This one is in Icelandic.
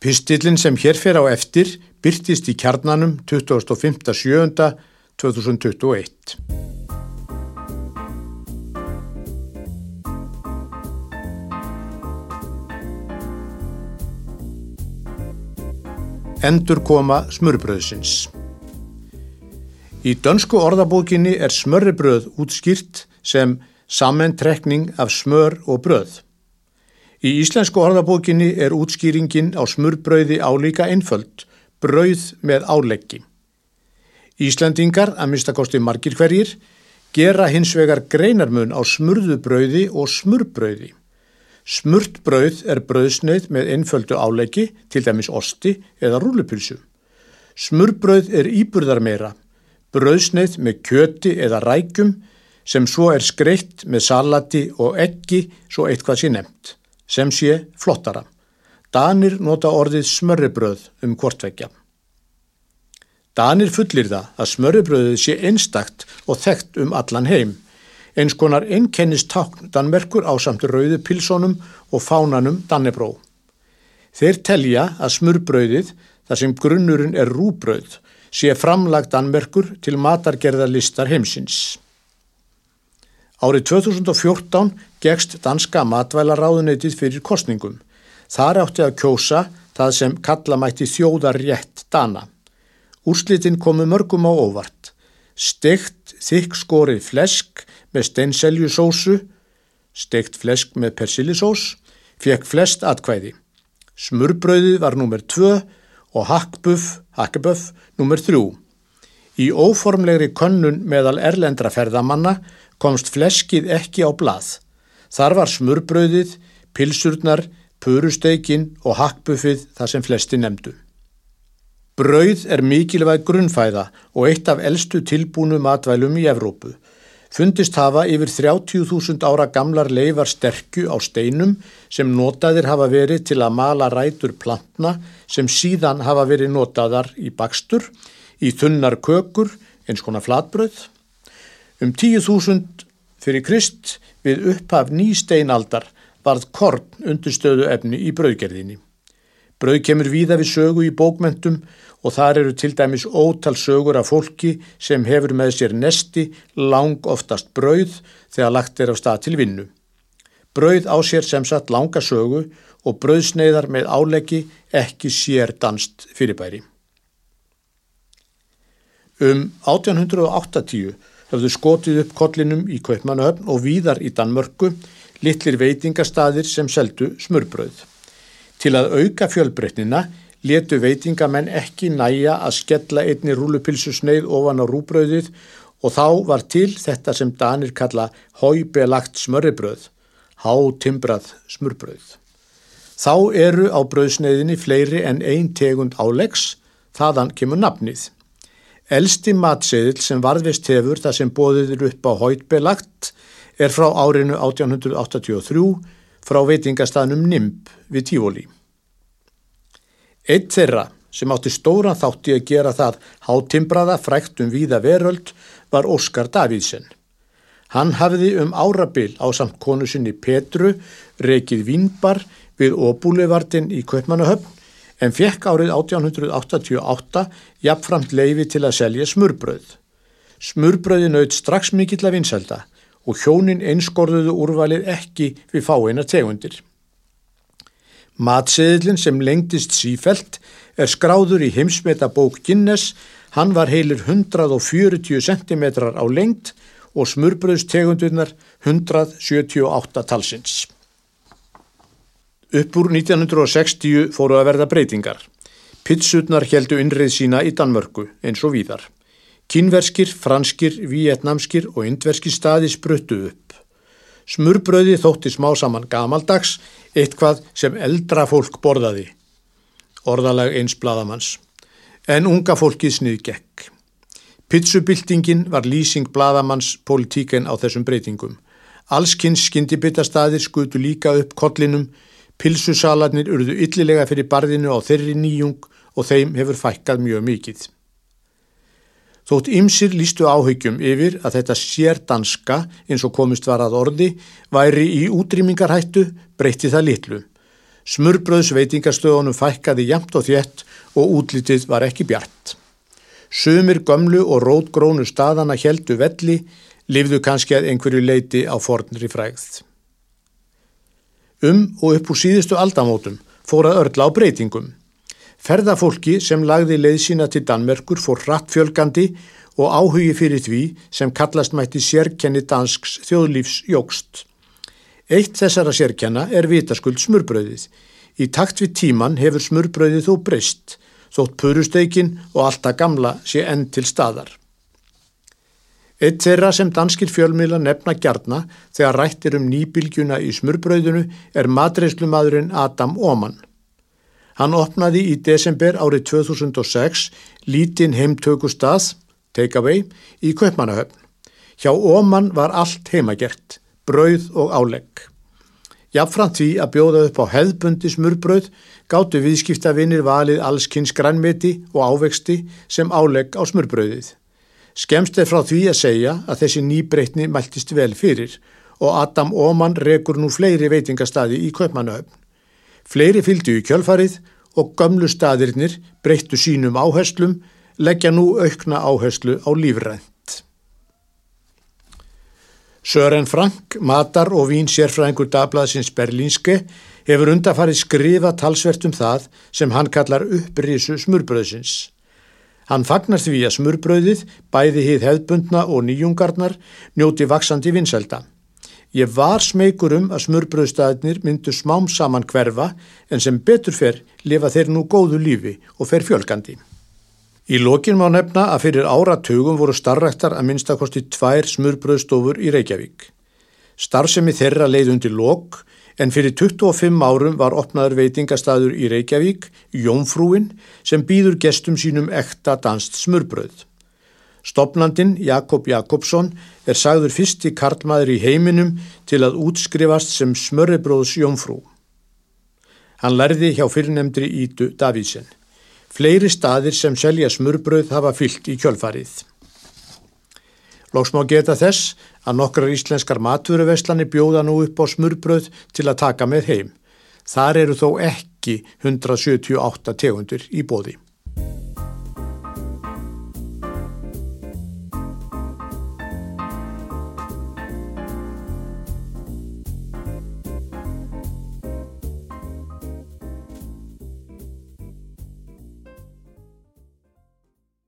Pistillin sem hér fer á eftir byrtist í kjarnanum 25.7.2021. Endur koma smörbröðsins. Í dönsku orðabókinni er smörribröð útskýrt sem samentrekning af smör og bröð. Í íslensku orðabókinni er útskýringin á smurbröði álíka einföld, brauð með áleggi. Íslandingar, að mistakosti margir hverjir, gera hins vegar greinarmun á smurðubröði og smurbröði. Smurt brauð er brauðsneið með einföldu áleggi, til dæmis osti eða rúlupilsu. Smurbröð er íburðar meira, brauðsneið með kjöti eða rækjum sem svo er skreitt með salati og eggi svo eitthvað sé nefnt sem sé flottara. Danir nota orðið smörribröð um hvortvekja. Danir fullir það að smörribröðið sé einstakt og þekkt um allan heim, eins konar einkennist tákn Danmerkur á samt rauðu pilsónum og fánanum Dannebró. Þeir telja að smurbröðið, þar sem grunnurinn er rúbröð, sé framlagt Danmerkur til matargerðarlistar heimsins. Árið 2014 gegst danska matvælaráðuneytið fyrir kostningum. Þar átti að kjósa það sem kalla mætti þjóðarrétt dana. Úrslitin komu mörgum á óvart. Stegt þykk skorið flesk með steinseljusósu, stegt flesk með persillisós, fekk flest atkvæði. Smurbröðið var nummer 2 og hakkbuff, hakkeböff, nummer 3. Í óformlegri könnun meðal erlendra ferðamanna komst fleskið ekki á blað. Þar var smurbröðið, pilsurnar, purusteikin og hakkbuffið þar sem flesti nefndu. Brauð er mikilvæg grunnfæða og eitt af eldstu tilbúnu matvælum í Evrópu. Fundist hafa yfir 30.000 ára gamlar leifar sterkju á steinum sem notaðir hafa verið til að mala rætur plantna sem síðan hafa verið notaðar í bakstur, í þunnar kökur, eins konar flatbröð. Um 10.000 fyrir Krist við upphaf nýsteinaldar varð korn undirstöðu efni í brauðgerðinni. Brauð kemur víða við sögu í bókmentum og þar eru til dæmis ótal sögur af fólki sem hefur með sér nesti lang oftast brauð þegar lagt er á stað til vinnu. Brauð á sér sem sagt langa sögu og brauðsneiðar með áleggi ekki sér danst fyrirbæri. Um 1880 höfðu skotið upp kollinum í Kaupmannahöfn og víðar í Danmörku litlir veitingastadir sem seldu smurbröð. Til að auka fjölbreytnina letu veitingamenn ekki næja að skella einni rúlupilsu sneið ofan á rúbröðið og þá var til þetta sem Danir kalla hóibelagt smörribröð, hátimbrað smurbröð. Þá eru á bröðsneiðinni fleiri en ein tegund álegs, þaðan kemur nafnið. Elsti matseðil sem varðvist hefur það sem bóðiður upp á hóitbelagt er frá árinu 1883 frá veitingastafnum Nimb við Tífóli. Eitt þeirra sem átti stóran þátti að gera það hátimbraða frækt um víða veröld var Óskar Davíðsen. Hann hafði um árabil á samt konu sinni Petru reikið Vínbar við Óbúlevartin í Kaupmannahöfn en fekk árið 1888 jafnframt leifi til að selja smurbröð. Smurbröði naut strax mikill af vinselda og hjónin einskorðuðu úrvalið ekki við fáeina tegundir. Matseðilin sem lengtist sífelt er skráður í heimsmetabók Guinness, hann var heilir 140 cm á lengt og smurbröðstegundunar 178 talsins. Upp úr 1960 fóru að verða breytingar. Pitsutnar heldu innreið sína í Danmörku eins og víðar. Kínverskir, franskir, vietnamskir og indverskir staði spruttu upp. Smurbröði þótti smá saman gamaldags, eitthvað sem eldra fólk borðaði. Orðalag eins bladamanns. En unga fólkið snið gekk. Pitsubildingin var lýsing bladamanns politíken á þessum breytingum. Allskynns skyndibitastaðir skutu líka upp kollinum Pilsusalarnir urðu yllilega fyrir barðinu á þeirri nýjung og þeim hefur fækkað mjög mikið. Þótt ymsir lístu áhyggjum yfir að þetta sérdanska eins og komist var að orði væri í útrýmingarhættu breytti það litlu. Smurbröðs veitingastöðunum fækkaði jamt og þétt og útlitið var ekki bjart. Sumir gömlu og rótgrónu staðana heldu velli, lifðu kannski að einhverju leiti á fornri frægð. Um og upp úr síðustu aldamótum fóra örla á breytingum. Ferðafólki sem lagði leið sína til Danmerkur fór hrattfjölgandi og áhugi fyrir því sem kallast mætti sérkenni dansks þjóðlífs jógst. Eitt þessara sérkenna er vitaskuld smurbröðið. Í takt við tíman hefur smurbröðið þó breyst, þótt purusteikin og alltaf gamla sé enn til staðar. Eitt þeirra sem danskir fjölmiðla nefna gjarna þegar rættir um nýbylgjuna í smurbröðinu er matreyslumadurinn Adam Oman. Hann opnaði í desember árið 2006 lítinn heimtökustað, takeaway, í Kaupmannahöfn. Hjá Oman var allt heimagert brauð og álegg. Jafnframt því að bjóða upp á hefðbundi smurbrauð gáttu viðskiptavinir valið allskynns grænmeti og ávexti sem álegg á smurbrauðið. Skemst er frá því að segja að þessi nýbreytni mæltist vel fyrir og Adam Óman rekur nú fleiri veitingastadi í Kaupmannahöfn. Fleiri fylgdu í kjölfarið og gömlu staðirinnir breyttu sínum áherslum, leggja nú aukna áherslu á lífrænt. Sören Frank, matar og vín sérfræðingur dagblaðsins Berlínske hefur undarfarið skrifa talsvert um það sem hann kallar upprísu smurbröðsins. Hann fagnar því að smurbröðið, bæði hið hefðbundna og nýjungarnar, njóti vaksandi vinselda. Ég var smeykur um að smurbröðstæðinir myndu smám saman hverfa en sem betur fer lifa þeir nú góðu lífi og fer fjölgandi. Í lokin má nefna að fyrir áratugum voru starræktar að minnstakosti tvær smurbröðstofur í Reykjavík. Starfsemi þeirra leið undir lok en fyrir 25 árum var opnaður veitingastadur í Reykjavík, Jónfrúin, sem býður gestum sínum ekta danst smurbröð. Stopnandin Jakob Jakobsson er sagður fyrsti karlmaður í heiminum til að útskrifast sem smörrebróðs Jónfrú. Hann lærði hjá fyrirnemndri Ítu Davíðsen. Fleiri staðir sem selja smurbröð hafa fyllt í kjölfarið. Lóks má geta þess að nokkrar íslenskar matvöruveslani bjóða nú upp á smurbröð til að taka með heim. Þar eru þó ekki 178 tegundur í bóði.